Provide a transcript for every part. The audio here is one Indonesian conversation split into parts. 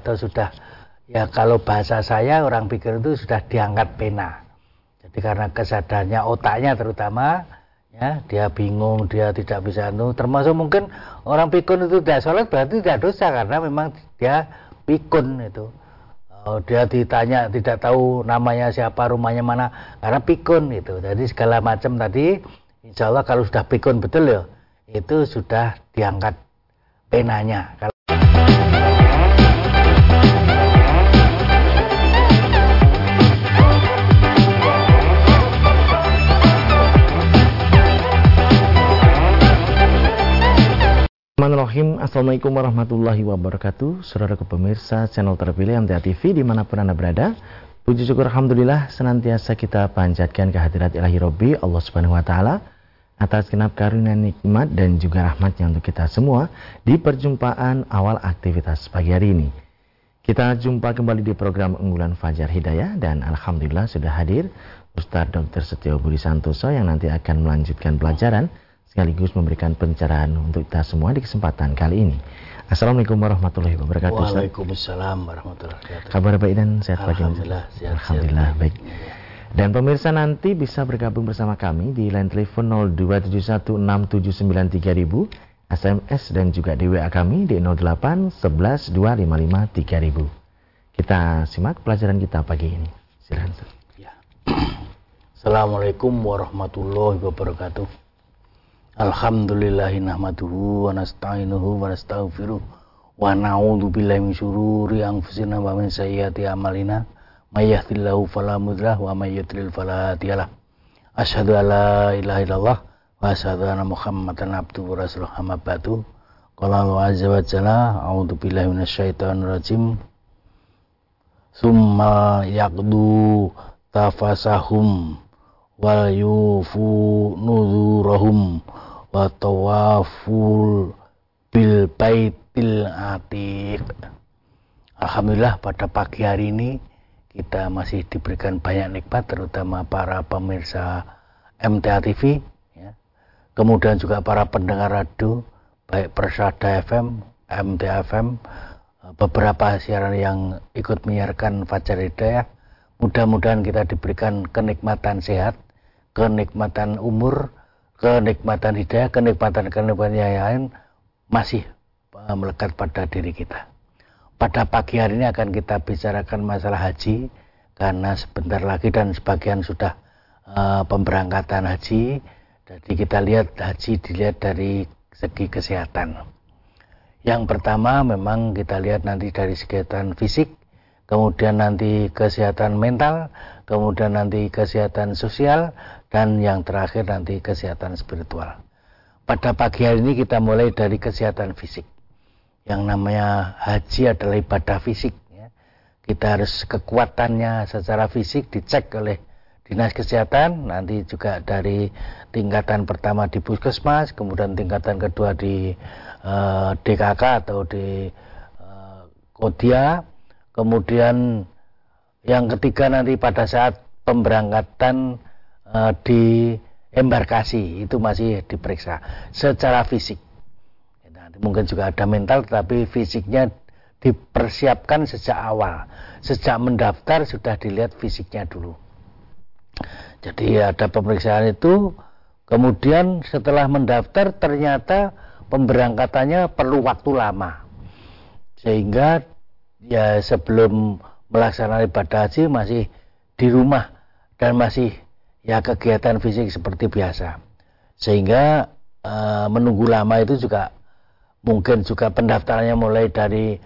atau sudah ya kalau bahasa saya orang pikir itu sudah diangkat pena. Jadi karena kesadarannya otaknya terutama ya dia bingung dia tidak bisa itu termasuk mungkin orang pikun itu tidak sholat berarti tidak dosa karena memang dia pikun itu. Oh, dia ditanya tidak tahu namanya siapa rumahnya mana karena pikun itu. Jadi segala macam tadi insya Allah kalau sudah pikun betul ya itu sudah diangkat penanya Bismillahirrahmanirrahim. Assalamualaikum warahmatullahi wabarakatuh. Saudara pemirsa channel terpilih MTA TV di mana pun anda berada. Puji syukur Alhamdulillah senantiasa kita panjatkan kehadirat ilahi Robbi Allah subhanahu wa ta'ala Atas genap karunia nikmat dan juga rahmatnya untuk kita semua Di perjumpaan awal aktivitas pagi hari ini. Kita jumpa kembali di program unggulan Fajar Hidayah Dan Alhamdulillah sudah hadir Ustaz Dr. Setio Budi Santoso yang nanti akan melanjutkan pelajaran sekaligus memberikan pencerahan untuk kita semua di kesempatan kali ini. Assalamualaikum warahmatullahi wabarakatuh. Waalaikumsalam warahmatullahi wabarakatuh. Kabar baik dan sehat pagi Alhamdulillah, sehat, Alhamdulillah sehat. baik. Dan pemirsa nanti bisa bergabung bersama kami di line telepon 02716793000, SMS dan juga di WA kami di 08112553000. Kita simak pelajaran kita pagi ini. Silakan. Ya. Assalamualaikum warahmatullahi wabarakatuh. Alhamdulillahi nahmaduhu wa nasta'inuhu wa nastaghfiruh wa na'udzu billahi min syururi anfusina wa min sayyiati a'malina. May yahdihillahu fala mudhillalah wa may yudlil fala hadiyalah. Asyhadu ilaha illallah wa asyhadu anna muhammadan abduhu wa rasuluh amma ba'du. Qala Allah azza wa jalla a'udzu billahi minasyaitonir rajim. Summa yaqdu tafasahum wal yufu nuzurahum wa tawaful bil baitil atiq. Alhamdulillah pada pagi hari ini kita masih diberikan banyak nikmat terutama para pemirsa MTA TV ya. Kemudian juga para pendengar radio baik Persada FM, MTA FM, beberapa siaran yang ikut menyiarkan Fajar Hidayah. Mudah-mudahan kita diberikan kenikmatan sehat, kenikmatan umur, kenikmatan hidayah, kenikmatan-kenikmatan yang lain masih eh, melekat pada diri kita. Pada pagi hari ini akan kita bicarakan masalah haji karena sebentar lagi dan sebagian sudah uh, pemberangkatan haji. Jadi kita lihat haji dilihat dari segi kesehatan. Yang pertama memang kita lihat nanti dari kesehatan fisik, kemudian nanti kesehatan mental, kemudian nanti kesehatan sosial, dan yang terakhir nanti kesehatan spiritual. Pada pagi hari ini kita mulai dari kesehatan fisik. Yang namanya haji adalah ibadah fisik. Ya. Kita harus kekuatannya secara fisik dicek oleh dinas kesehatan, nanti juga dari tingkatan pertama di puskesmas, kemudian tingkatan kedua di eh, DKK atau di uh, Kodia, kemudian yang ketiga nanti pada saat pemberangkatan uh, di embarkasi itu masih diperiksa secara fisik. Nanti mungkin juga ada mental, tapi fisiknya dipersiapkan sejak awal. Sejak mendaftar sudah dilihat fisiknya dulu. Jadi ada pemeriksaan itu, kemudian setelah mendaftar ternyata pemberangkatannya perlu waktu lama. Sehingga ya sebelum melaksanakan ibadah haji masih di rumah dan masih ya kegiatan fisik seperti biasa. Sehingga e, menunggu lama itu juga mungkin juga pendaftarannya mulai dari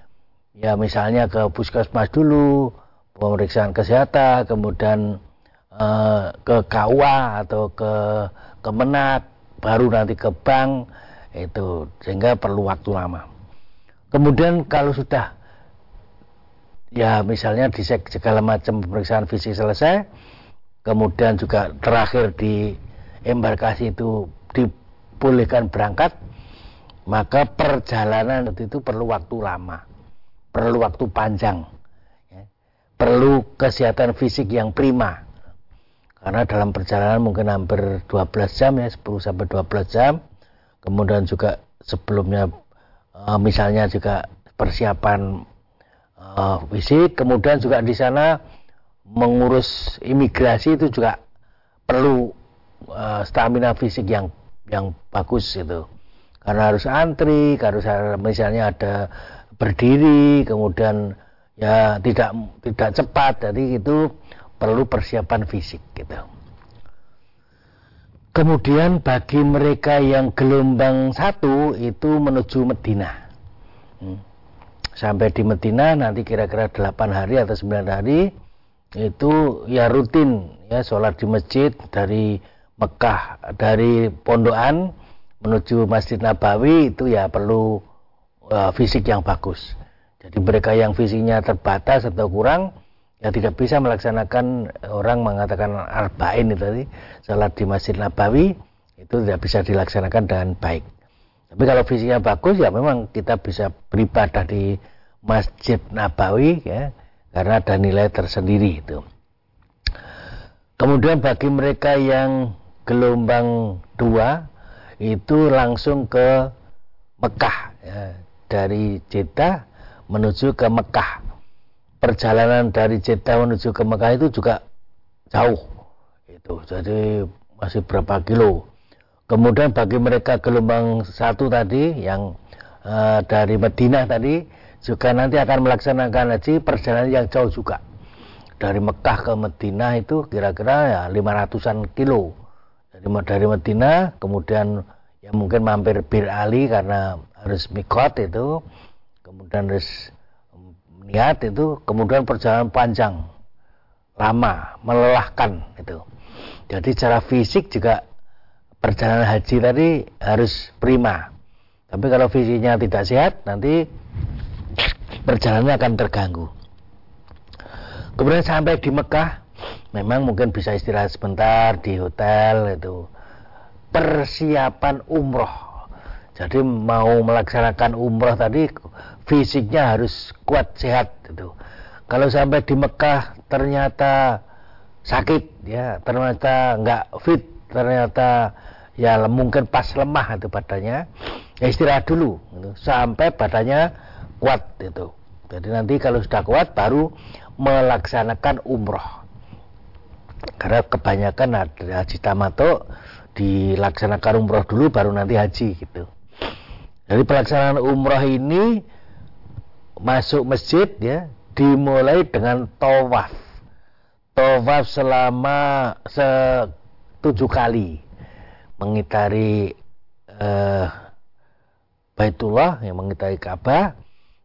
ya misalnya ke puskesmas dulu, pemeriksaan kesehatan, kemudian e, ke KUA atau ke Kemenak, baru nanti ke bank itu sehingga perlu waktu lama. Kemudian kalau sudah ya misalnya di segala macam pemeriksaan fisik selesai, kemudian juga terakhir di embarkasi itu dibolehkan berangkat maka perjalanan itu perlu waktu lama perlu waktu panjang ya. perlu kesehatan fisik yang prima. Karena dalam perjalanan mungkin hampir 12 jam ya 10 sampai 12 jam. Kemudian juga sebelumnya eh, misalnya juga persiapan uh, fisik. Kemudian juga di sana mengurus imigrasi itu juga perlu uh, stamina fisik yang yang bagus itu karena harus antri harus misalnya ada berdiri kemudian ya tidak tidak cepat. Jadi itu perlu persiapan fisik gitu. Kemudian bagi mereka yang gelombang satu itu menuju Medina. Hmm. sampai di Medina nanti kira-kira 8 hari atau 9 hari itu ya rutin ya sholat di masjid dari Mekah dari Pondokan menuju Masjid Nabawi itu ya perlu uh, fisik yang bagus. Jadi mereka yang fisiknya terbatas atau kurang ya tidak bisa melaksanakan orang mengatakan arba'in itu tadi sholat di Masjid Nabawi itu tidak bisa dilaksanakan dengan baik. Tapi kalau fisiknya bagus ya memang kita bisa beribadah di Masjid Nabawi ya karena ada nilai tersendiri itu. Kemudian bagi mereka yang gelombang dua itu langsung ke Mekah ya, dari Jeddah menuju ke Mekah. Perjalanan dari Jeddah menuju ke Mekah itu juga jauh. Itu jadi masih berapa kilo. Kemudian bagi mereka gelombang satu tadi yang uh, dari Madinah tadi juga nanti akan melaksanakan haji perjalanan yang jauh juga. Dari Mekah ke Medina itu kira-kira ya 500-an kilo. Dari dari Medina kemudian ya mungkin mampir Bir Ali karena harus mikot itu kemudian harus niat itu kemudian perjalanan panjang lama melelahkan itu. Jadi secara fisik juga perjalanan haji tadi harus prima. Tapi kalau fisiknya tidak sehat nanti perjalanannya akan terganggu. Kemudian sampai di Mekah, memang mungkin bisa istirahat sebentar di hotel itu. Persiapan umroh. Jadi mau melaksanakan umroh tadi fisiknya harus kuat sehat itu. Kalau sampai di Mekah ternyata sakit ya, ternyata nggak fit, ternyata ya mungkin pas lemah itu badannya, ya istirahat dulu gitu. sampai badannya kuat itu. Jadi nanti kalau sudah kuat baru melaksanakan umroh. Karena kebanyakan haji tamato dilaksanakan umroh dulu baru nanti haji gitu. Jadi pelaksanaan umroh ini masuk masjid ya dimulai dengan tawaf. Tawaf selama se tujuh kali mengitari eh, Baitullah yang mengitari Ka'bah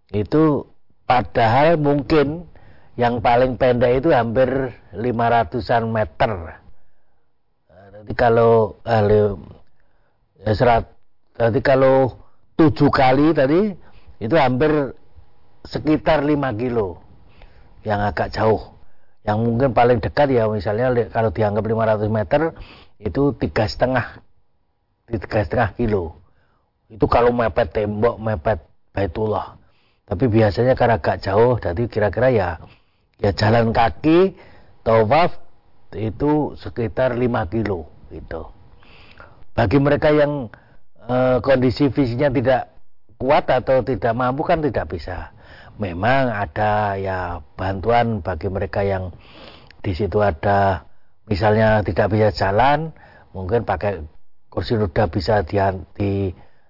itu padahal mungkin yang paling pendek itu hampir 500-an meter. Jadi kalau eh, ya serat, jadi kalau tujuh kali tadi itu hampir sekitar 5 kilo yang agak jauh. Yang mungkin paling dekat ya misalnya kalau dianggap 500 meter itu tiga setengah tiga setengah kilo. Itu kalau mepet tembok, mepet Baitullah tapi biasanya karena agak jauh jadi kira-kira ya ya jalan kaki tawaf itu sekitar 5 kilo gitu. Bagi mereka yang e, kondisi fisiknya tidak kuat atau tidak mampu kan tidak bisa. Memang ada ya bantuan bagi mereka yang di situ ada misalnya tidak bisa jalan mungkin pakai kursi roda bisa di, di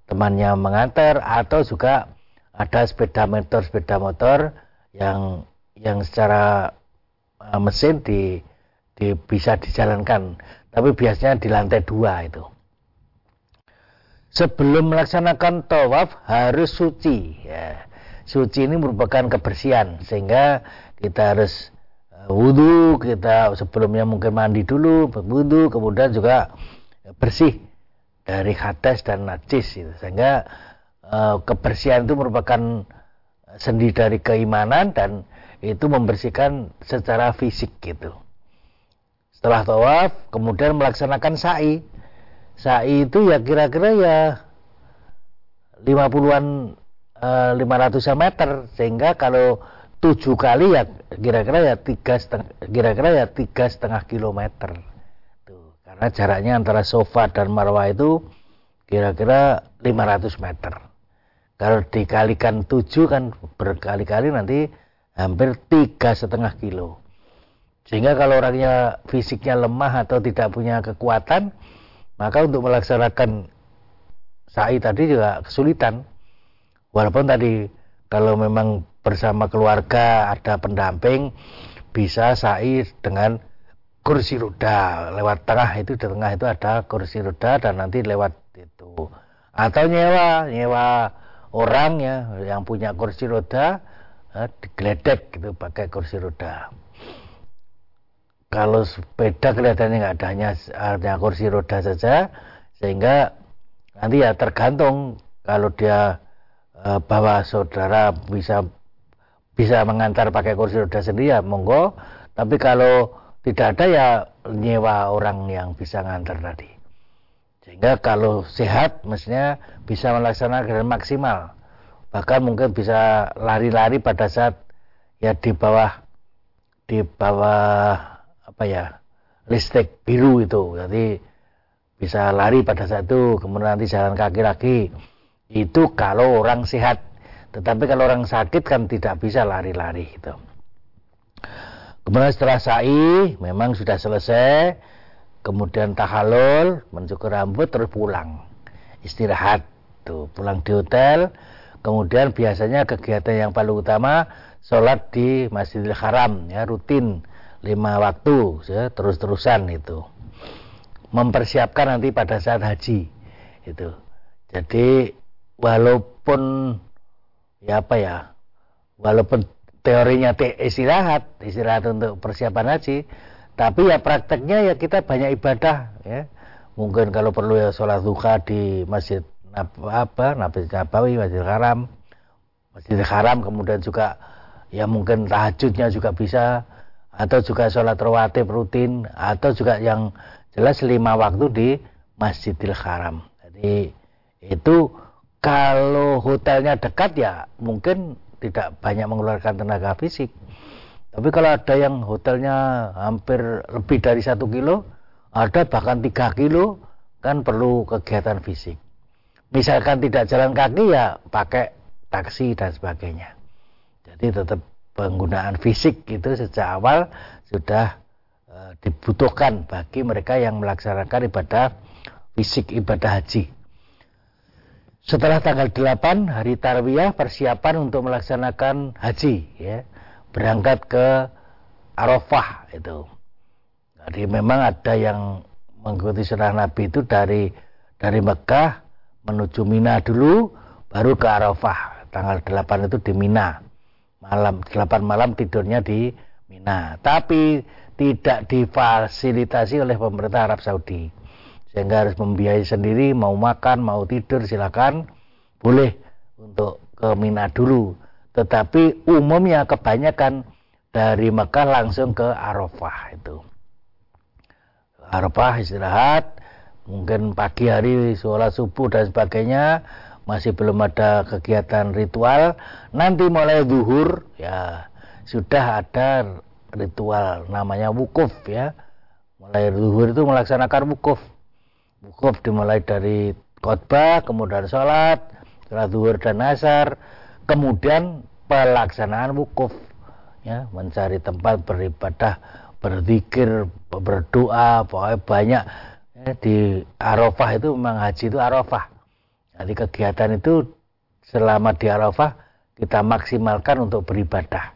temannya mengantar atau juga ada sepeda motor sepeda motor yang yang secara uh, mesin di, di bisa dijalankan. Tapi biasanya di lantai dua itu. Sebelum melaksanakan tawaf harus suci ya. suci ini merupakan kebersihan sehingga kita harus uh, wudhu kita sebelumnya mungkin mandi dulu wudhu kemudian juga bersih dari hadas dan najis itu sehingga Eh, kebersihan itu merupakan sendi dari keimanan dan itu membersihkan secara fisik gitu. Setelah tawaf, kemudian melaksanakan sa'i. Sa'i itu ya kira-kira ya 50-an eh, 500 meter sehingga kalau tujuh kali ya kira-kira ya tiga setengah kira-kira ya tiga setengah kilometer tuh karena jaraknya antara sofa dan marwah itu kira-kira 500 meter kalau dikalikan tujuh kan berkali-kali nanti hampir tiga setengah kilo. Sehingga kalau orangnya fisiknya lemah atau tidak punya kekuatan, maka untuk melaksanakan sa'i tadi juga kesulitan. Walaupun tadi kalau memang bersama keluarga ada pendamping, bisa sa'i dengan kursi roda lewat tengah itu di tengah itu ada kursi roda dan nanti lewat itu atau nyewa nyewa orang ya yang punya kursi roda eh, digeledek gitu pakai kursi roda. Kalau sepeda kelihatannya nggak ada hanya, hanya kursi roda saja sehingga nanti ya tergantung kalau dia e, bawa saudara bisa bisa mengantar pakai kursi roda sendiri ya monggo. Tapi kalau tidak ada ya nyewa orang yang bisa ngantar tadi sehingga kalau sehat mestinya bisa melaksanakan maksimal. Bahkan mungkin bisa lari-lari pada saat ya di bawah di bawah apa ya listrik biru itu. Jadi bisa lari pada saat itu kemudian nanti jalan kaki lagi. Itu kalau orang sehat. Tetapi kalau orang sakit kan tidak bisa lari-lari itu kemudian setelah sa'i memang sudah selesai kemudian tahalul mencukur rambut terus pulang. Istirahat tuh pulang di hotel. Kemudian biasanya kegiatan yang paling utama sholat di Masjidil Haram ya rutin. Lima waktu ya, terus-terusan itu. Mempersiapkan nanti pada saat haji itu. Jadi walaupun ya apa ya walaupun teorinya te istirahat istirahat untuk persiapan haji tapi ya prakteknya ya kita banyak ibadah ya mungkin kalau perlu ya sholat duha di masjid apa Nabi Nabawi Masjid Haram Masjid Haram kemudian juga ya mungkin tahajudnya juga bisa atau juga sholat rawatib rutin atau juga yang jelas lima waktu di Masjidil Haram. Jadi itu kalau hotelnya dekat ya mungkin tidak banyak mengeluarkan tenaga fisik. Tapi kalau ada yang hotelnya hampir lebih dari satu kilo, ada bahkan tiga kilo, kan perlu kegiatan fisik. Misalkan tidak jalan kaki ya pakai taksi dan sebagainya. Jadi tetap penggunaan fisik itu sejak awal sudah e, dibutuhkan bagi mereka yang melaksanakan ibadah fisik ibadah haji. Setelah tanggal 8 hari tarwiyah persiapan untuk melaksanakan haji ya. Berangkat ke Arafah itu. Jadi memang ada yang mengikuti sunnah Nabi itu dari dari Mekah menuju Mina dulu baru ke Arafah. Tanggal 8 itu di Mina. Malam 8 malam tidurnya di Mina. Tapi tidak difasilitasi oleh pemerintah Arab Saudi. Sehingga harus membiayai sendiri mau makan mau tidur silakan. Boleh untuk ke Mina dulu tetapi umumnya kebanyakan dari Mekah langsung ke Arafah itu. Arafah istirahat mungkin pagi hari sholat subuh dan sebagainya masih belum ada kegiatan ritual. Nanti mulai zuhur ya sudah ada ritual namanya wukuf ya. Mulai zuhur itu melaksanakan wukuf. Wukuf dimulai dari khotbah kemudian sholat setelah zuhur dan asar. Kemudian pelaksanaan wukuf ya mencari tempat beribadah berzikir berdoa pokoknya banyak ya, di Arafah itu memang haji itu Arafah jadi kegiatan itu selama di Arafah kita maksimalkan untuk beribadah.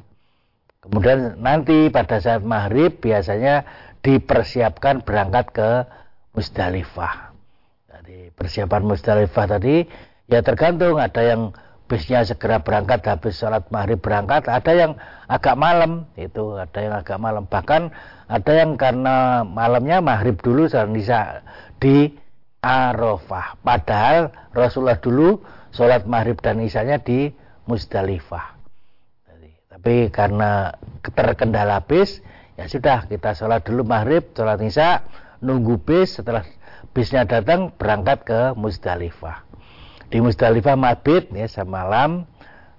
Kemudian nanti pada saat maghrib biasanya dipersiapkan berangkat ke Musdalifah. Jadi persiapan Musdalifah tadi ya tergantung ada yang bisnya segera berangkat habis sholat maghrib berangkat ada yang agak malam itu ada yang agak malam bahkan ada yang karena malamnya maghrib dulu bisa di Arafah. Padahal Rasulullah dulu sholat maghrib dan isanya di Musdalifah. tapi karena terkendala bis, ya sudah kita sholat dulu maghrib, sholat isya, nunggu bis, setelah bisnya datang berangkat ke Musdalifah. Di Musdalifah mabit ya semalam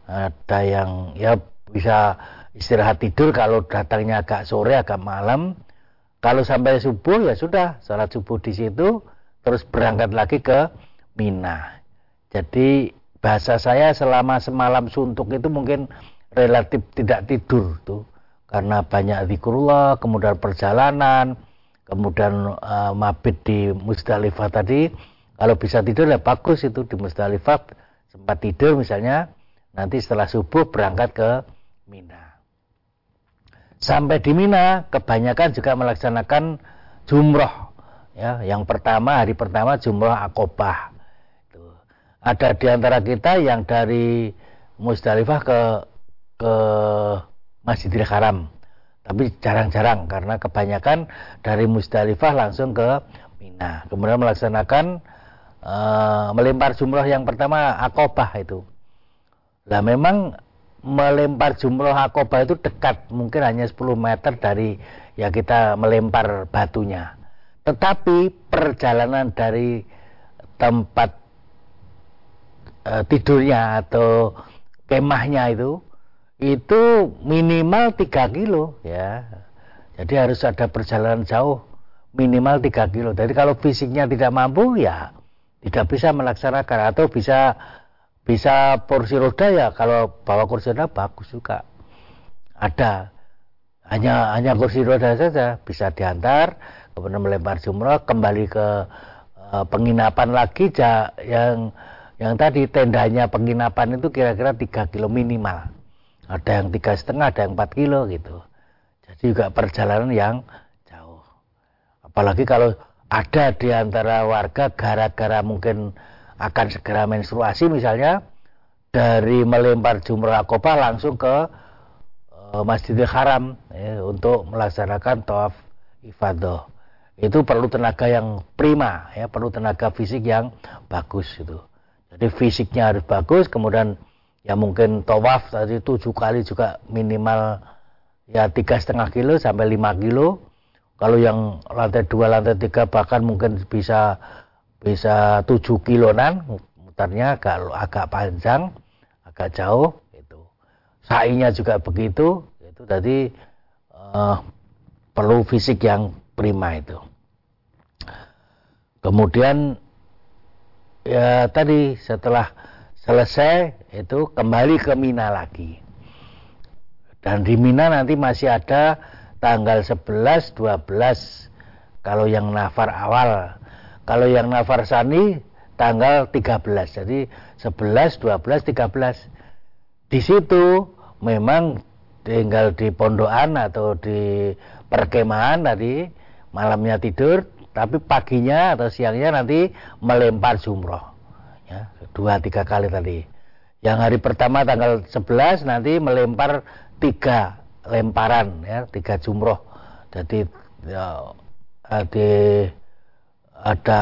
ada yang ya bisa istirahat tidur kalau datangnya agak sore agak malam. Kalau sampai subuh ya sudah sholat subuh di situ terus berangkat lagi ke Mina. Jadi bahasa saya selama semalam suntuk itu mungkin relatif tidak tidur tuh karena banyak zikrullah, kemudian perjalanan, kemudian uh, mabit di Musdalifah tadi. Kalau bisa tidur ya bagus itu di Musdalifah sempat tidur misalnya nanti setelah subuh berangkat ke Mina. Sampai di Mina kebanyakan juga melaksanakan jumroh. Ya, yang pertama hari pertama jumroh akobah. Ada di antara kita yang dari Musdalifah ke ke Masjidil Haram. Tapi jarang-jarang karena kebanyakan dari Musdalifah langsung ke Mina. Kemudian melaksanakan uh, melempar jumroh yang pertama akobah itu. Lah memang melempar jumroh akobah itu dekat, mungkin hanya 10 meter dari ya kita melempar batunya. Tetapi perjalanan dari tempat uh, tidurnya atau kemahnya itu itu minimal 3 kilo ya. Jadi harus ada perjalanan jauh minimal 3 kilo. Jadi kalau fisiknya tidak mampu ya tidak bisa melaksanakan atau bisa bisa porsi roda ya kalau bawa kursi roda bagus juga. Ada hanya hanya kursi roda saja bisa diantar kemudian melempar jumroh kembali ke uh, penginapan lagi ja, yang yang tadi tendanya penginapan itu kira-kira 3 kilo minimal. Ada yang tiga setengah ada yang 4 kilo gitu. Jadi juga perjalanan yang jauh. Apalagi kalau ada di antara warga gara-gara mungkin akan segera menstruasi misalnya dari melempar jumrah akobah langsung ke uh, Masjidil Haram ya, untuk melaksanakan tawaf ifadah. Itu perlu tenaga yang prima ya perlu tenaga fisik yang bagus itu. Jadi fisiknya harus bagus kemudian ya mungkin tawaf tadi tujuh kali juga minimal ya tiga setengah kilo sampai lima kilo kalau yang lantai dua, lantai tiga bahkan mungkin bisa bisa tujuh kilonan, mutarnya agak agak panjang, agak jauh. Itu. Sainya juga begitu. Itu tadi uh, perlu fisik yang prima itu. Kemudian ya tadi setelah selesai itu kembali ke Mina lagi. Dan di Mina nanti masih ada tanggal 11 12 kalau yang nafar awal. Kalau yang nafar sani tanggal 13 jadi 11 12 13 di situ memang tinggal di pondokan atau di perkemahan tadi malamnya tidur tapi paginya atau siangnya nanti melempar jumroh. Ya dua tiga kali tadi. Yang hari pertama tanggal 11 nanti melempar tiga lemparan ya tiga jumroh. Jadi ya, ada ada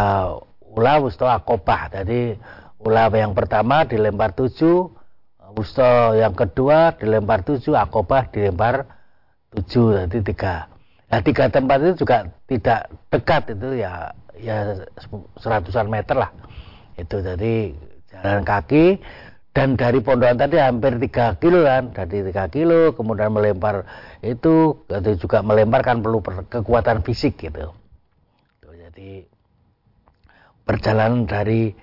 ulah wusto akobah jadi ulah yang pertama dilempar tujuh wusto yang kedua dilempar tujuh akobah dilempar tujuh. Jadi tiga. Nah tiga tempat itu juga tidak dekat itu ya ya seratusan meter lah. Itu jadi jalan kaki dan dari pondokan tadi hampir 3 kilo kan dari 3 kilo kemudian melempar itu juga melempar kan perlu kekuatan fisik gitu. Jadi perjalanan dari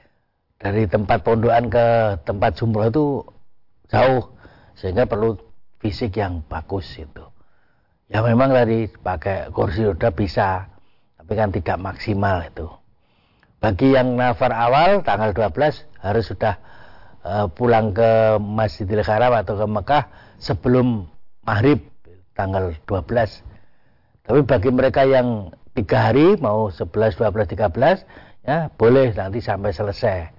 dari tempat pondokan ke tempat jumroh itu jauh sehingga perlu fisik yang bagus itu ya memang tadi pakai kursi roda bisa tapi kan tidak maksimal itu. Bagi yang nafar awal tanggal 12 harus sudah uh, pulang ke Masjidil Haram atau ke Mekah sebelum maghrib tanggal 12. Tapi bagi mereka yang tiga hari mau 11, 12, 13 ya boleh nanti sampai selesai.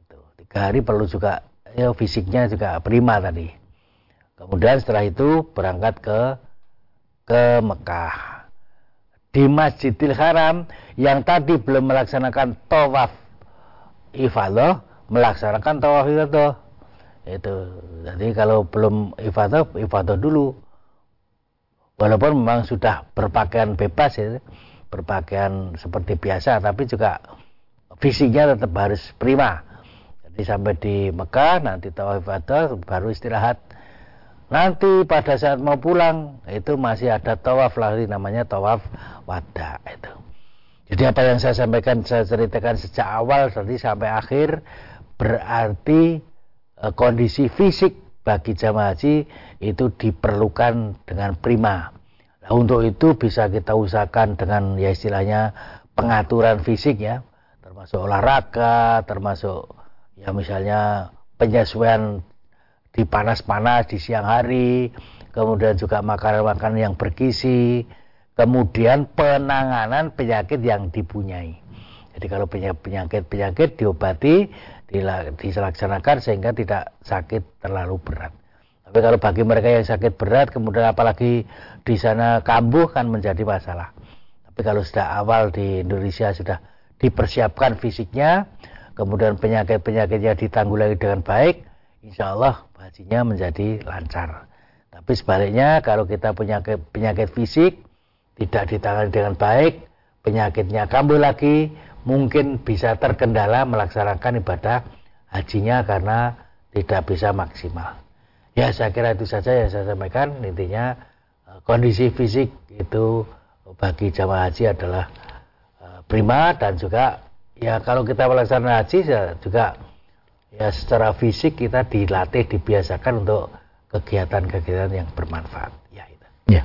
Itu. Tiga hari perlu juga ya fisiknya juga prima tadi. Kemudian setelah itu berangkat ke ke Mekah. Di Masjidil Haram yang tadi belum melaksanakan tawaf ifadah melaksanakan tawaf itu. Itu jadi kalau belum ifadah ifadah dulu. Walaupun memang sudah berpakaian bebas ya berpakaian seperti biasa tapi juga fisiknya tetap harus prima. Jadi sampai di Mekah nanti tawaf ifadah baru istirahat. Nanti pada saat mau pulang itu masih ada tawaf lagi namanya tawaf wada itu. Jadi apa yang saya sampaikan saya ceritakan sejak awal tadi sampai akhir berarti e, kondisi fisik bagi jamaah haji itu diperlukan dengan prima. Nah, untuk itu bisa kita usahakan dengan ya istilahnya pengaturan fisik ya, termasuk olahraga, termasuk ya misalnya penyesuaian di panas-panas di siang hari, kemudian juga makanan-makanan yang bergizi, kemudian penanganan penyakit yang dipunyai. Jadi kalau penyakit-penyakit diobati, dilaksanakan sehingga tidak sakit terlalu berat. Tapi kalau bagi mereka yang sakit berat, kemudian apalagi di sana kambuh kan menjadi masalah. Tapi kalau sudah awal di Indonesia sudah dipersiapkan fisiknya, kemudian penyakit-penyakitnya ditanggulangi dengan baik, insya Allah hajinya menjadi lancar. Tapi sebaliknya kalau kita punya penyakit fisik tidak ditangani dengan baik, penyakitnya kambuh lagi, mungkin bisa terkendala melaksanakan ibadah hajinya karena tidak bisa maksimal. Ya saya kira itu saja yang saya sampaikan intinya eh, kondisi fisik itu bagi jamaah haji adalah eh, prima dan juga ya kalau kita melaksanakan haji ya juga ya secara fisik kita dilatih dibiasakan untuk kegiatan-kegiatan yang bermanfaat ya itu. Ya.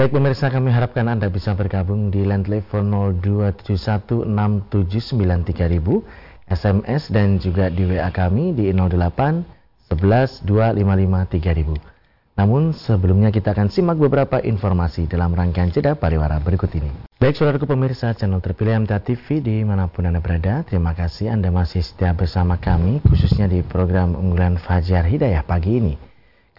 Baik pemirsa kami harapkan Anda bisa bergabung di line telepon 02716793000 SMS dan juga di WA kami di 08 11 255 3000. Namun sebelumnya kita akan simak beberapa informasi dalam rangkaian jeda pariwara berikut ini. Baik saudaraku pemirsa channel terpilih MTA TV di mana pun Anda berada, terima kasih Anda masih setia bersama kami khususnya di program unggulan Fajar Hidayah pagi ini.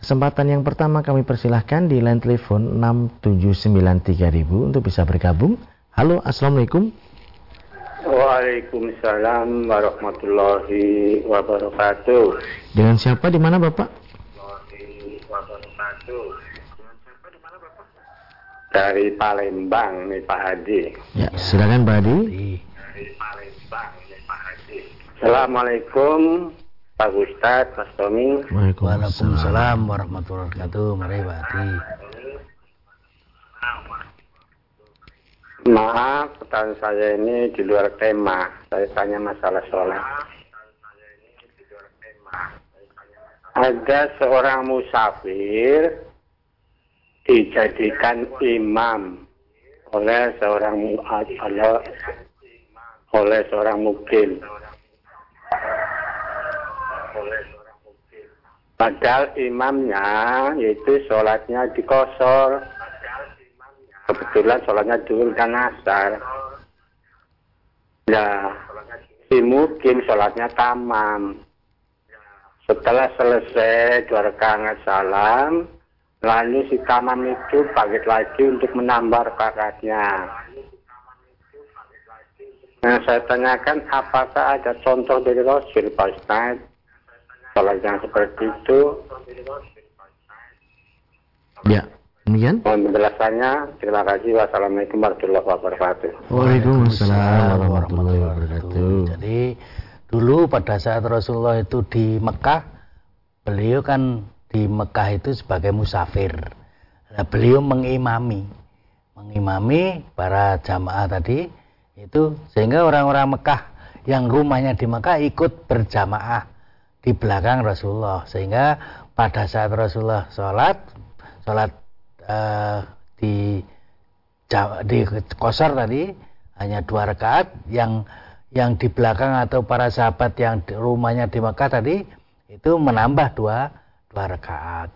Kesempatan yang pertama kami persilahkan di line telepon 6793000 untuk bisa bergabung. Halo, Assalamualaikum. Waalaikumsalam warahmatullahi wabarakatuh. Dengan siapa di mana Bapak? Dari Palembang nih Pak Hadi. Ya, silakan Pak Hadi. Dari Palembang nih Pak Hadi. Assalamualaikum Pak Ustadz, Mas Tommy. Waalaikumsalam warahmatullahi wabarakatuh. Mari Adi. Maaf, pertanyaan saya ini di luar tema. Saya tanya masalah sholat. Ada seorang musafir dijadikan imam oleh seorang oleh, oleh seorang mukil. Padahal imamnya itu sholatnya dikosor. Kebetulan sholatnya dulu dan asar. Nah, si mungkin sholatnya tamam. Setelah selesai dua rakaat salam, lalu si tamam itu bangkit lagi untuk menambah rakaatnya. Nah, saya tanyakan apakah ada contoh dari Rasul Pak Ustaz? Kalau yang seperti itu. Ya, demikian. Mohon penjelasannya. Terima kasih. Wassalamualaikum warahmatullahi wabarakatuh. Waalaikumsalam warahmatullahi wabarakatuh. Jadi dulu pada saat Rasulullah itu di Mekah, beliau kan di Mekah itu sebagai musafir. Nah, beliau mengimami, mengimami para jamaah tadi itu sehingga orang-orang Mekah yang rumahnya di Mekah ikut berjamaah di belakang Rasulullah sehingga pada saat Rasulullah sholat sholat uh, di di kosor tadi hanya dua rakaat yang yang di belakang atau para sahabat yang di rumahnya di Mekah tadi itu menambah dua dua rakaat.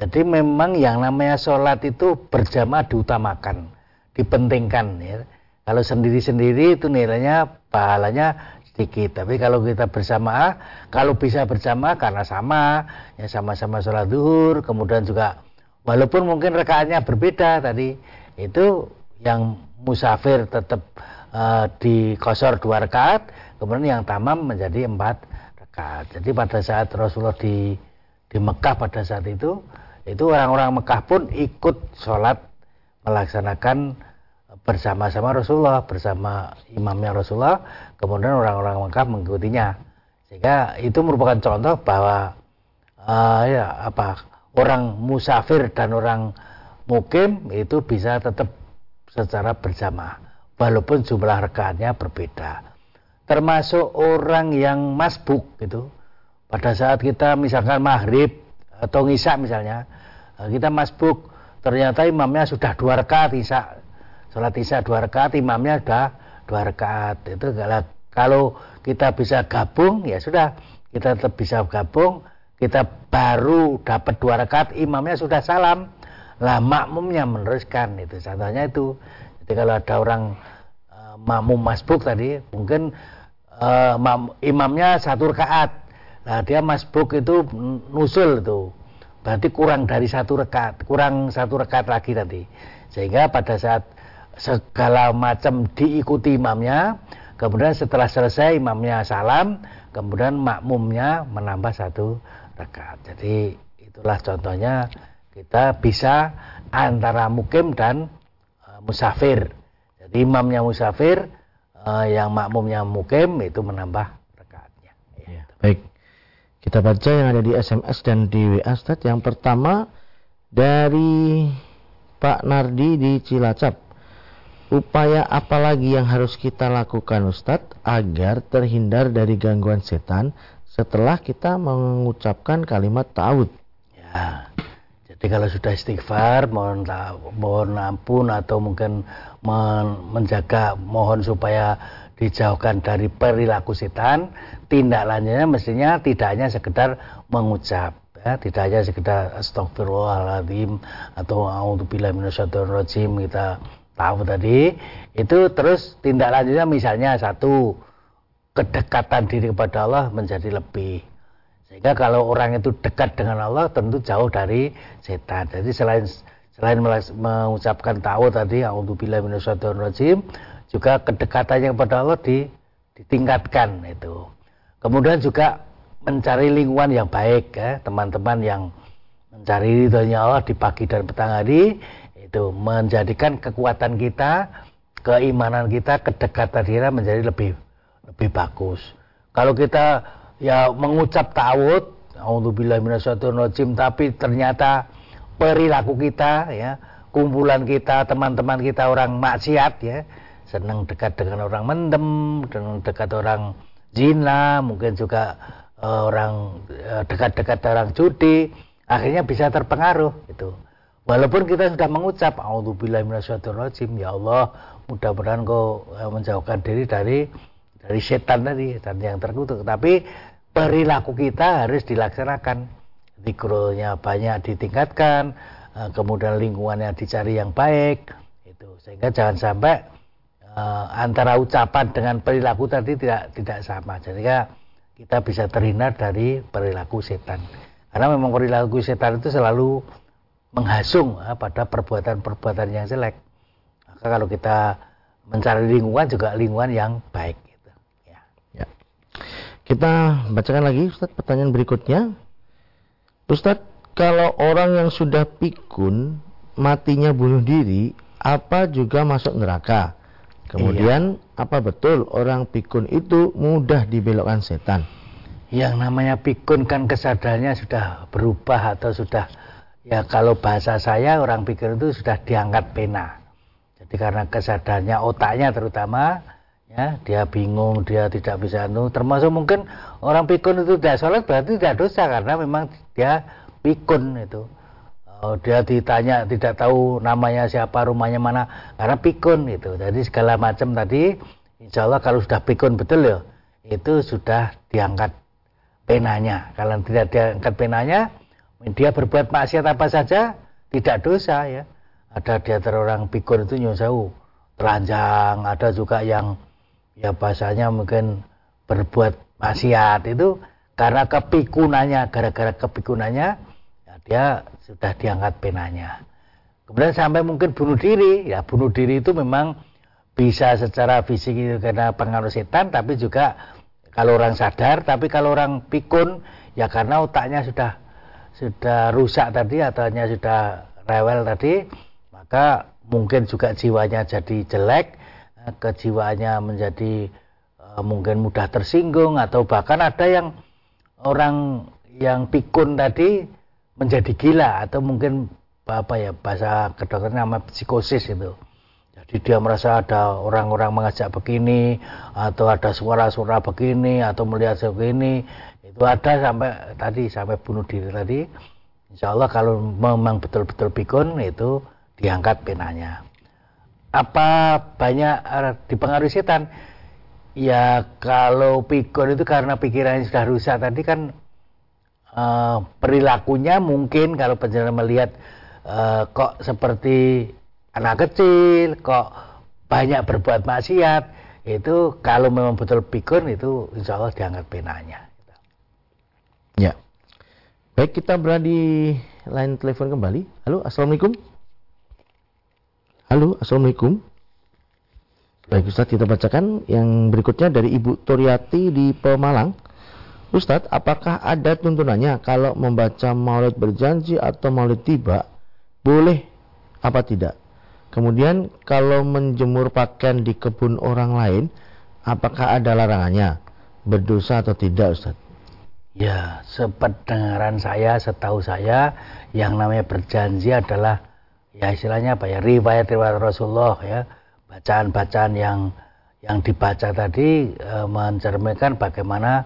Jadi memang yang namanya sholat itu berjamaah diutamakan, dipentingkan. Ya. Kalau sendiri-sendiri itu nilainya pahalanya sedikit. Tapi kalau kita bersama, kalau bisa bersama karena sama, ya sama-sama sholat duhur, kemudian juga walaupun mungkin rekaatnya berbeda tadi, itu yang musafir tetap uh, di kosor dua rakaat, kemudian yang tamam menjadi empat rakaat. Jadi pada saat Rasulullah di di Mekah pada saat itu, itu orang-orang Mekah pun ikut sholat melaksanakan bersama-sama Rasulullah bersama imamnya Rasulullah kemudian orang-orang Mekah mengikutinya. Sehingga itu merupakan contoh bahwa uh, ya apa orang musafir dan orang mukim itu bisa tetap secara berjamaah walaupun jumlah rekaatnya berbeda. Termasuk orang yang masbuk gitu pada saat kita misalkan maghrib atau ngisa misalnya eh, kita masbuk ternyata imamnya sudah dua rakaat isya sholat isya dua rakaat imamnya sudah dua rakaat. Itu kalau kita bisa gabung ya sudah. Kita tetap bisa gabung kita baru dapat dua rakaat imamnya sudah salam. Lah makmumnya meneruskan itu contohnya itu. Jadi kalau ada orang uh, makmum masbuk tadi mungkin uh, imamnya satu rakaat. Nah dia masbuk itu nusul itu. Berarti kurang dari satu rakaat kurang satu rakaat lagi tadi. Sehingga pada saat segala macam diikuti imamnya kemudian setelah selesai imamnya salam kemudian makmumnya menambah satu rakaat jadi itulah contohnya kita bisa antara mukim dan uh, musafir jadi imamnya musafir uh, yang makmumnya mukim itu menambah rakaatnya ya. baik kita baca yang ada di SMS dan di WA Ustaz. Yang pertama dari Pak Nardi di Cilacap. Upaya apa lagi yang harus kita lakukan Ustadz agar terhindar dari gangguan setan setelah kita mengucapkan kalimat ta'awud? Ya, jadi kalau sudah istighfar, mohon, mohon ampun atau mungkin menjaga, mohon supaya dijauhkan dari perilaku setan tindak lanjutnya mestinya tidak hanya sekedar mengucap ya, tidak hanya sekedar astagfirullahaladzim atau a'udzubillahi minasyaitonirrajim kita tahu tadi itu terus tindak lanjutnya misalnya satu kedekatan diri kepada Allah menjadi lebih sehingga kalau orang itu dekat dengan Allah tentu jauh dari setan jadi selain selain mengucapkan tahu tadi a'udzubillahi minasyaitonirrajim juga kedekatannya kepada Allah di, ditingkatkan itu. Kemudian juga mencari lingkungan yang baik ya, teman-teman yang mencari ridhonya Allah di pagi dan petang hari itu menjadikan kekuatan kita, keimanan kita, kedekatan kita menjadi lebih lebih bagus. Kalau kita ya mengucap ta'awud, minasyaitonirrajim tapi ternyata perilaku kita ya, kumpulan kita, teman-teman kita orang maksiat ya, senang dekat dengan orang mendem, dengan dekat orang zina, mungkin juga uh, orang uh, dekat-dekat orang judi, akhirnya bisa terpengaruh itu. Walaupun kita sudah mengucap minasyaitonirrajim, ya Allah, mudah-mudahan kau uh, menjauhkan diri dari dari setan tadi dan yang terkutuk, tapi perilaku kita harus dilaksanakan. Zikronya banyak ditingkatkan, kemudian lingkungannya dicari yang baik, itu sehingga jangan sampai uh, antara ucapan dengan perilaku tadi tidak tidak sama. Jadi kita bisa terhindar dari perilaku setan. Karena memang perilaku setan itu selalu menghasung uh, pada perbuatan-perbuatan yang jelek. Maka kalau kita mencari lingkungan juga lingkungan yang baik. Gitu. Ya. ya. Kita bacakan lagi Ustaz pertanyaan berikutnya. Ustaz, kalau orang yang sudah pikun matinya bunuh diri, apa juga masuk neraka? Kemudian iya. apa betul orang pikun itu mudah dibelokkan setan? Yang namanya pikun kan kesadarannya sudah berubah atau sudah ya kalau bahasa saya orang pikun itu sudah diangkat pena. Jadi karena kesadarannya otaknya terutama ya dia bingung dia tidak bisa anu. Termasuk mungkin orang pikun itu tidak sholat berarti tidak dosa karena memang dia pikun itu. Oh, dia ditanya tidak tahu namanya siapa rumahnya mana karena pikun itu. Jadi segala macam tadi insya Allah kalau sudah pikun betul ya itu sudah diangkat penanya. Kalau tidak diangkat penanya dia berbuat maksiat apa saja tidak dosa ya ada di antara orang pikun itu nyusau telanjang ada juga yang ya bahasanya mungkin berbuat maksiat itu karena kepikunannya gara-gara kepikunannya ya dia sudah diangkat penanya. Kemudian sampai mungkin bunuh diri, ya bunuh diri itu memang bisa secara fisik itu karena pengaruh setan, tapi juga kalau orang sadar, tapi kalau orang pikun, ya karena otaknya sudah sudah rusak tadi atau hanya sudah rewel tadi, maka mungkin juga jiwanya jadi jelek, eh, kejiwaannya menjadi uh, mungkin mudah tersinggung atau bahkan ada yang orang yang pikun tadi menjadi gila atau mungkin apa ya bahasa kedokteran nama psikosis itu. Jadi dia merasa ada orang-orang mengajak begini atau ada suara-suara begini atau melihat begini itu ada sampai tadi sampai bunuh diri tadi. Insya Allah kalau memang betul-betul pikun itu diangkat penanya. Apa banyak eh, dipengaruhi setan? Ya kalau pikun itu karena pikirannya sudah rusak tadi kan uh, perilakunya mungkin kalau penjara melihat uh, kok seperti anak kecil kok banyak berbuat maksiat itu kalau memang betul pikun itu insya Allah diangkat penanya ya baik kita berada di line telepon kembali halo assalamualaikum halo assalamualaikum Baik Ustaz, kita bacakan yang berikutnya dari Ibu Turiati di Pemalang. Ustadz, apakah ada tuntunannya kalau membaca maulid berjanji atau maulid tiba, boleh apa tidak? Kemudian kalau menjemur pakaian di kebun orang lain, apakah ada larangannya? Berdosa atau tidak Ustadz? Ya, sependengaran saya, setahu saya, yang namanya berjanji adalah ya istilahnya apa ya, riwayat-riwayat Rasulullah ya, bacaan-bacaan yang yang dibaca tadi e, mencerminkan bagaimana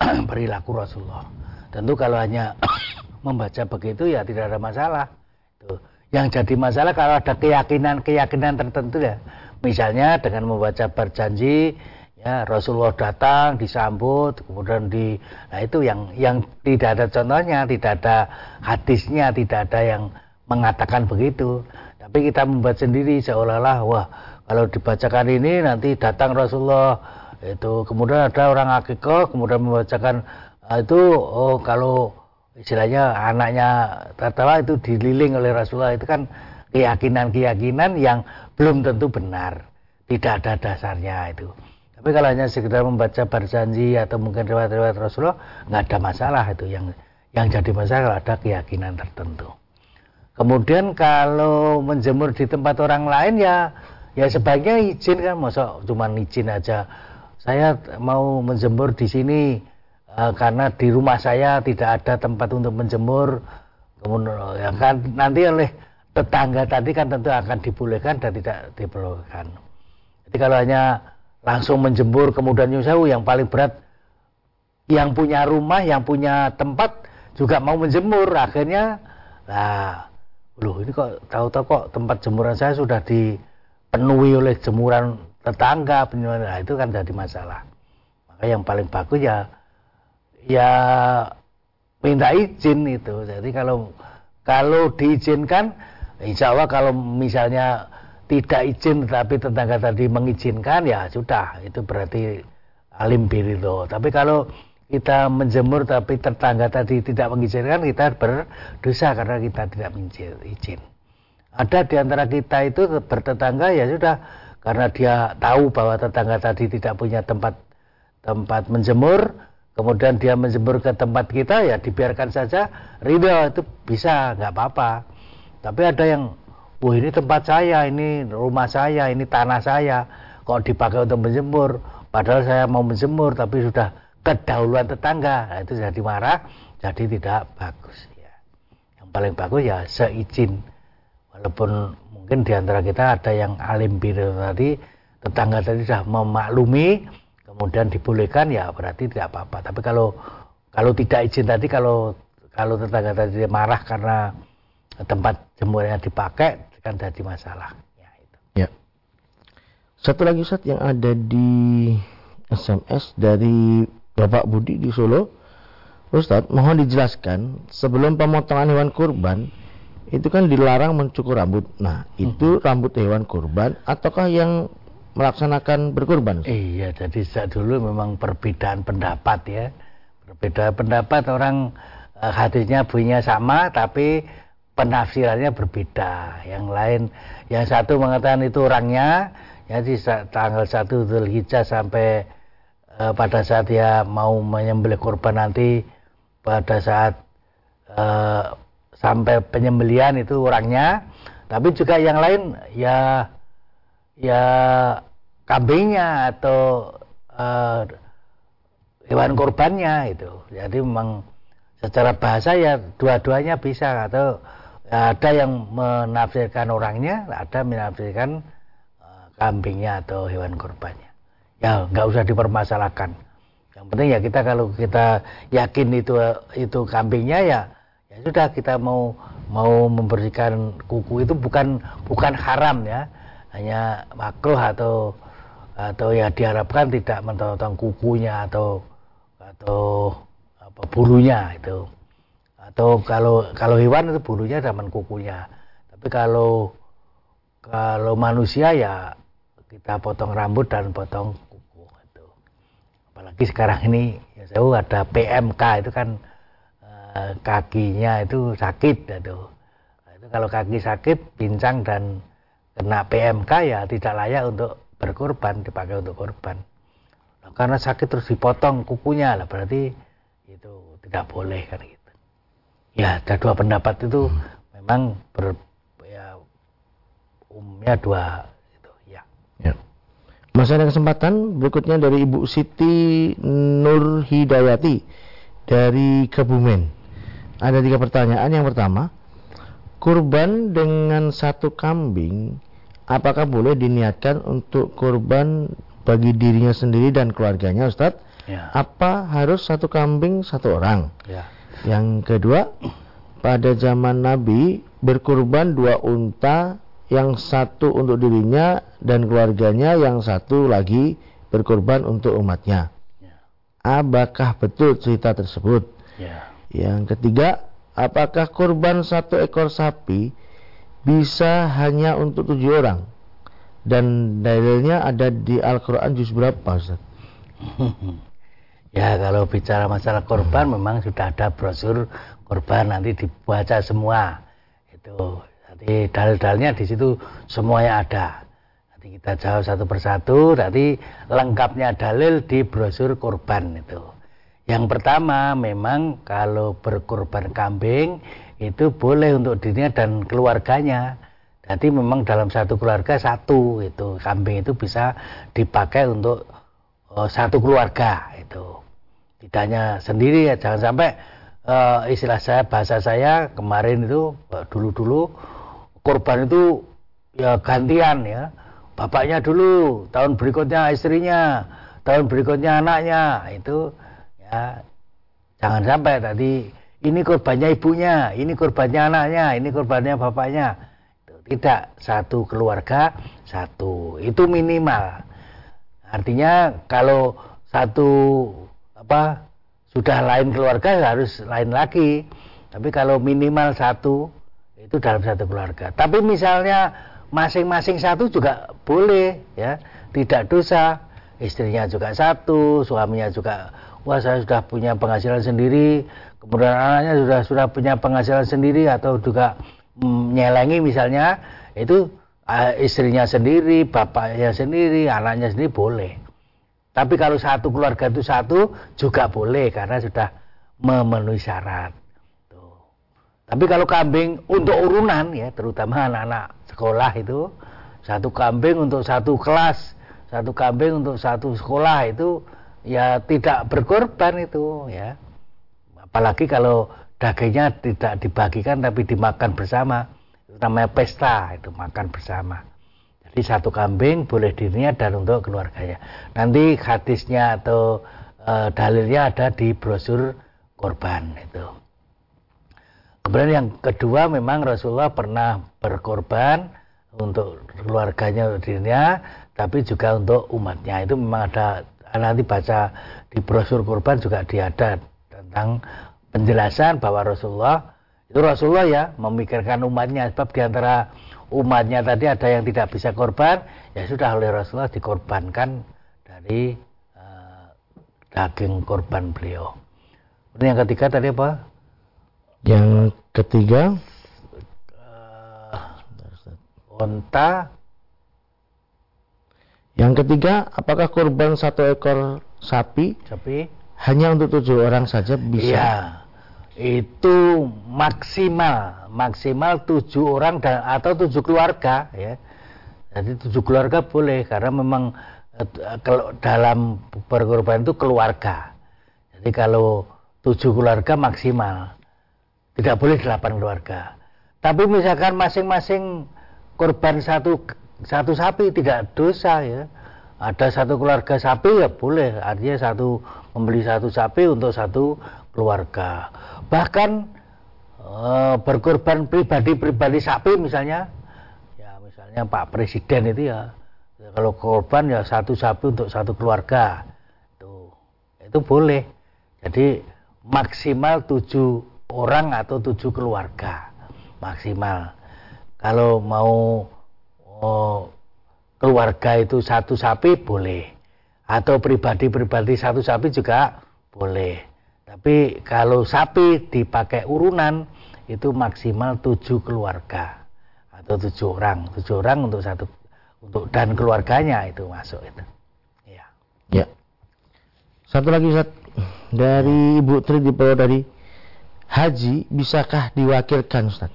perilaku Rasulullah. Tentu kalau hanya membaca begitu ya tidak ada masalah. Tuh. Yang jadi masalah kalau ada keyakinan-keyakinan tertentu ya. Misalnya dengan membaca berjanji ya Rasulullah datang disambut kemudian di nah itu yang yang tidak ada contohnya, tidak ada hadisnya, tidak ada yang mengatakan begitu. Tapi kita membuat sendiri seolah-olah wah kalau dibacakan ini nanti datang Rasulullah. Itu kemudian ada orang akikoh kemudian membacakan ah, itu oh kalau istilahnya anaknya tertawa itu dililing oleh Rasulullah. Itu kan keyakinan-keyakinan yang belum tentu benar. Tidak ada dasarnya itu tapi kalau hanya sekedar membaca berjanji atau mungkin riwayat-riwayat Rasulullah nggak ada masalah itu. Yang yang jadi masalah ada keyakinan tertentu. Kemudian kalau menjemur di tempat orang lain ya ya sebaiknya izin kan. Masa cuma izin aja. Saya mau menjemur di sini uh, karena di rumah saya tidak ada tempat untuk menjemur. Kemudian ya kan nanti oleh tetangga tadi kan tentu akan dibolehkan dan tidak diperbolehkan jadi kalau hanya langsung menjemur kemudian nyusahu yang paling berat. Yang punya rumah yang punya tempat juga mau menjemur. Akhirnya lah loh ini kok tahu-tahu kok tempat jemuran saya sudah di penuhi oleh jemuran tetangga penyuhan nah, itu kan jadi masalah. Maka yang paling bagus ya ya minta izin itu. Jadi kalau kalau diizinkan insya Allah kalau misalnya tidak izin tetapi tetangga tadi mengizinkan ya sudah itu berarti alim birito tapi kalau kita menjemur tapi tetangga tadi tidak mengizinkan kita berdosa karena kita tidak izin. Ada di antara kita itu bertetangga ya sudah karena dia tahu bahwa tetangga tadi tidak punya tempat tempat menjemur kemudian dia menjemur ke tempat kita ya dibiarkan saja ridho itu bisa nggak apa-apa. Tapi ada yang wah ini tempat saya ini rumah saya ini tanah saya. Kok dipakai untuk menjemur? Padahal saya mau menjemur tapi sudah kedahuluan tetangga. Nah, itu jadi marah jadi tidak bagus ya. Yang paling bagus ya seizin. Walaupun mungkin di antara kita ada yang alim biru tadi tetangga tadi sudah memaklumi kemudian dibolehkan ya berarti tidak apa-apa. Tapi kalau kalau tidak izin tadi kalau kalau tetangga tadi marah karena tempat jemurnya dipakai kan jadi masalah ya, itu. ya. satu lagi Ustaz yang ada di SMS dari Bapak Budi di Solo Ustadz mohon dijelaskan sebelum pemotongan hewan kurban itu kan dilarang mencukur rambut. Nah, itu hmm. rambut hewan kurban ataukah yang melaksanakan berkurban? Iya, jadi sejak dulu memang perbedaan pendapat ya. Berbeda pendapat orang eh, hadisnya bunyinya sama tapi penafsirannya berbeda. Yang lain, yang satu mengatakan itu orangnya, ya di tanggal 1 Zulhijjah sampai eh, pada saat dia mau menyembelih kurban nanti pada saat eh, sampai penyembelian itu orangnya tapi juga yang lain ya ya kambingnya atau uh, hewan korbannya itu jadi memang secara bahasa ya dua-duanya bisa atau ada yang menafsirkan orangnya ada menafsirkan uh, kambingnya atau hewan korbannya ya nggak usah dipermasalahkan. Yang penting ya kita kalau kita yakin itu itu kambingnya ya ya sudah kita mau mau membersihkan kuku itu bukan bukan haram ya. Hanya makruh atau atau ya diharapkan tidak mentotong kukunya atau atau apa bulunya itu atau kalau kalau hewan itu bulunya zaman kukunya. Tapi kalau kalau manusia ya kita potong rambut dan potong kuku itu. Apalagi sekarang ini ya saya ada PMK itu kan eh, kakinya itu sakit itu. Nah, itu kalau kaki sakit pincang dan kena PMK ya tidak layak untuk berkorban dipakai untuk korban. Nah, karena sakit terus dipotong kukunya lah berarti itu tidak boleh kan gitu ya ada dua pendapat itu hmm. memang ber, ya umumnya dua itu ya ya masih ada kesempatan berikutnya dari Ibu Siti Nur Hidayati dari Kebumen ada tiga pertanyaan yang pertama kurban dengan satu kambing apakah boleh diniatkan untuk kurban bagi dirinya sendiri dan keluarganya Ustadz? Ya. Apa harus satu kambing satu orang? Ya. Yang kedua, pada zaman Nabi berkurban dua unta, yang satu untuk dirinya dan keluarganya, yang satu lagi berkurban untuk umatnya. Ya. Apakah betul cerita tersebut? Ya. Yang ketiga, apakah kurban satu ekor sapi bisa hanya untuk tujuh orang dan dalilnya ada di Al-Quran juz berapa Ustaz? ya kalau bicara masalah korban hmm. memang sudah ada brosur korban nanti dibaca semua itu nanti dalil-dalilnya di situ semuanya ada nanti kita jawab satu persatu nanti lengkapnya dalil di brosur korban itu yang pertama memang kalau berkorban kambing itu boleh untuk dirinya dan keluarganya. Jadi memang dalam satu keluarga satu itu kambing itu bisa dipakai untuk uh, satu keluarga itu. Tidak hanya sendiri ya, jangan sampai uh, istilah saya bahasa saya kemarin itu uh, dulu-dulu korban itu ya gantian ya. Bapaknya dulu, tahun berikutnya istrinya, tahun berikutnya anaknya itu ya jangan sampai tadi ini korbannya ibunya, ini korbannya anaknya, ini korbannya bapaknya. Tidak satu keluarga satu, itu minimal. Artinya kalau satu apa sudah lain keluarga harus lain lagi. Tapi kalau minimal satu itu dalam satu keluarga. Tapi misalnya masing-masing satu juga boleh ya, tidak dosa. Istrinya juga satu, suaminya juga wah saya sudah punya penghasilan sendiri, kemudian anaknya sudah sudah punya penghasilan sendiri atau juga menyelengi misalnya itu uh, istrinya sendiri, bapaknya sendiri, anaknya sendiri boleh. Tapi kalau satu keluarga itu satu juga boleh karena sudah memenuhi syarat. Tuh. Tapi kalau kambing untuk urunan ya, terutama anak-anak sekolah itu satu kambing untuk satu kelas, satu kambing untuk satu sekolah itu ya tidak berkorban itu ya apalagi kalau dagingnya tidak dibagikan tapi dimakan bersama itu namanya pesta itu makan bersama jadi satu kambing boleh dirinya dan untuk keluarganya. Nanti hadisnya atau e, dalilnya ada di brosur korban itu. Kemudian yang kedua memang Rasulullah pernah berkorban untuk keluarganya untuk dirinya tapi juga untuk umatnya. Itu memang ada nanti baca di brosur kurban juga diada tentang penjelasan bahwa Rasulullah itu Rasulullah ya memikirkan umatnya. Sebab di antara umatnya tadi ada yang tidak bisa korban ya sudah oleh Rasulullah dikorbankan dari uh, daging korban beliau. Ini yang ketiga tadi apa? Yang ketiga uh, onta yang ketiga, apakah kurban satu ekor sapi, sapi hanya untuk tujuh orang saja bisa? Iya, itu maksimal, maksimal tujuh orang dan atau tujuh keluarga, ya. Jadi tujuh keluarga boleh karena memang eh, kalau dalam berkorban itu keluarga. Jadi kalau tujuh keluarga maksimal, tidak boleh delapan keluarga. Tapi misalkan masing-masing korban satu satu sapi tidak dosa ya ada satu keluarga sapi ya boleh artinya satu membeli satu sapi untuk satu keluarga. Bahkan e, berkorban pribadi-pribadi sapi misalnya. Ya misalnya Pak Presiden itu ya. Kalau korban ya satu sapi untuk satu keluarga. Itu itu boleh. Jadi maksimal tujuh orang atau tujuh keluarga. Maksimal. Kalau mau oh, keluarga itu satu sapi boleh. Atau pribadi-pribadi satu sapi juga boleh tapi kalau sapi dipakai urunan itu maksimal tujuh keluarga. Atau tujuh orang. Tujuh orang untuk satu untuk dan keluarganya itu masuk itu. Ya ya. Satu lagi Ustaz. Dari Ibu Tri di dari haji bisakah diwakilkan Ustaz?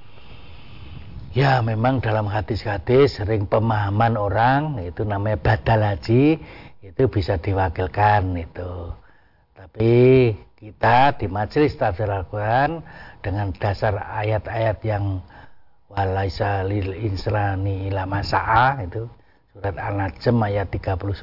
Ya memang dalam hadis-hadis sering pemahaman orang itu namanya badal haji itu bisa diwakilkan itu. Tapi kita di majelis tafsir Al-Quran dengan dasar ayat-ayat yang walaisa lil insrani ila masa'a itu surat An-Najm ayat 39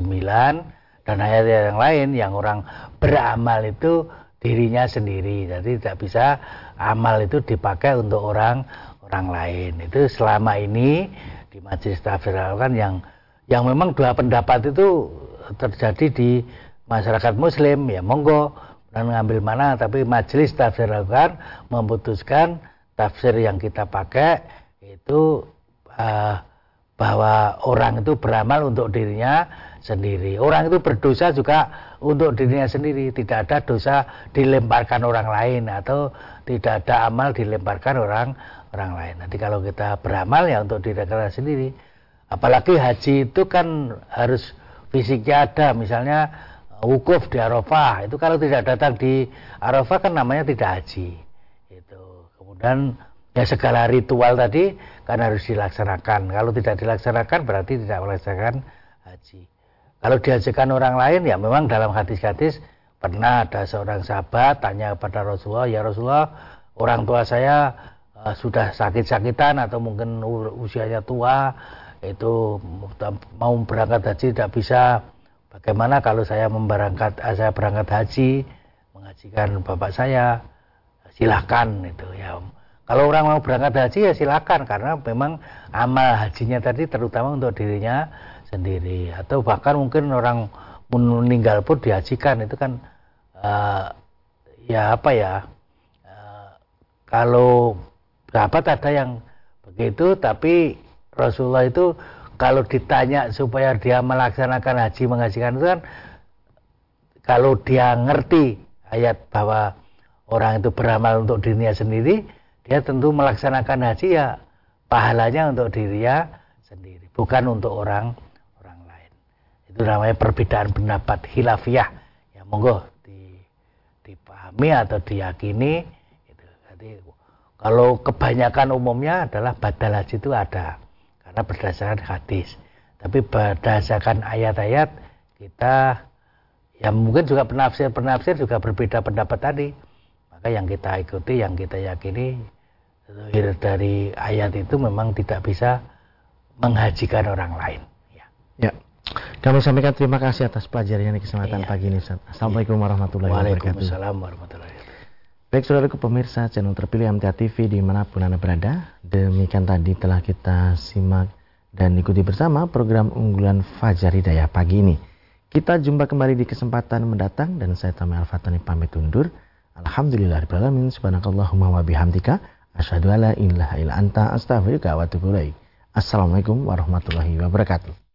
dan ayat yang lain yang orang beramal itu dirinya sendiri. Jadi tidak bisa amal itu dipakai untuk orang orang lain. Itu selama ini di majelis tafsir kan yang yang memang dua pendapat itu terjadi di masyarakat muslim ya monggo dan ngambil mana tapi majelis tafsir kan memutuskan tafsir yang kita pakai itu uh, bahwa orang itu beramal untuk dirinya sendiri. Orang itu berdosa juga untuk dirinya sendiri. Tidak ada dosa dilemparkan orang lain atau tidak ada amal dilemparkan orang orang lain. Nanti kalau kita beramal ya untuk diri kita sendiri. Apalagi haji itu kan harus fisiknya ada, misalnya wukuf di Arafah. Itu kalau tidak datang di Arafah kan namanya tidak haji. Itu. Kemudian ya segala ritual tadi kan harus dilaksanakan. Kalau tidak dilaksanakan berarti tidak melaksanakan haji. Kalau dihajikan orang lain ya memang dalam hadis-hadis pernah ada seorang sahabat tanya kepada Rasulullah, "Ya Rasulullah, orang tua saya uh, sudah sakit-sakitan atau mungkin usianya tua itu mau berangkat haji tidak bisa bagaimana kalau saya memberangkat uh, saya berangkat haji mengajikan bapak saya? Silahkan itu ya. Kalau orang mau berangkat haji ya silahkan karena memang amal hajinya tadi terutama untuk dirinya sendiri. Atau bahkan mungkin orang meninggal pun dihajikan itu kan uh, ya apa ya uh, kalau sahabat ada yang begitu tapi Rasulullah itu kalau ditanya supaya dia melaksanakan haji mengajikan itu kan kalau dia ngerti ayat bahwa orang itu beramal untuk dirinya sendiri dia tentu melaksanakan haji ya pahalanya untuk dirinya sendiri bukan untuk orang orang lain. Itu namanya perbedaan pendapat hilafiyah ya monggo dipahami atau diyakini itu. Jadi kalau kebanyakan umumnya adalah badal haji itu ada karena berdasarkan hadis. Tapi berdasarkan ayat-ayat kita yang mungkin juga penafsir-penafsir juga berbeda pendapat tadi. Maka yang kita ikuti, yang kita yakini dari ayat itu memang tidak bisa menghajikan orang lain. Ya. ya. Kami sampaikan terima kasih atas pelajaran di kesempatan iya. pagi ini. Assalamualaikum warahmatullahi wabarakatuh. Waalaikumsalam warahmatullahi wabarakatuh. Baik saudara pemirsa channel terpilih MTA TV di mana pun Anda berada Demikian tadi telah kita simak dan ikuti bersama program unggulan Fajar Hidayah pagi ini. Kita jumpa kembali di kesempatan mendatang dan saya Tami Al-Fatani pamit undur. Alhamdulillah Alamin Subhanakallahumma wa bihamdika Asyhadu alla ilaha illa anta astaghfiruka wa Assalamualaikum warahmatullahi wabarakatuh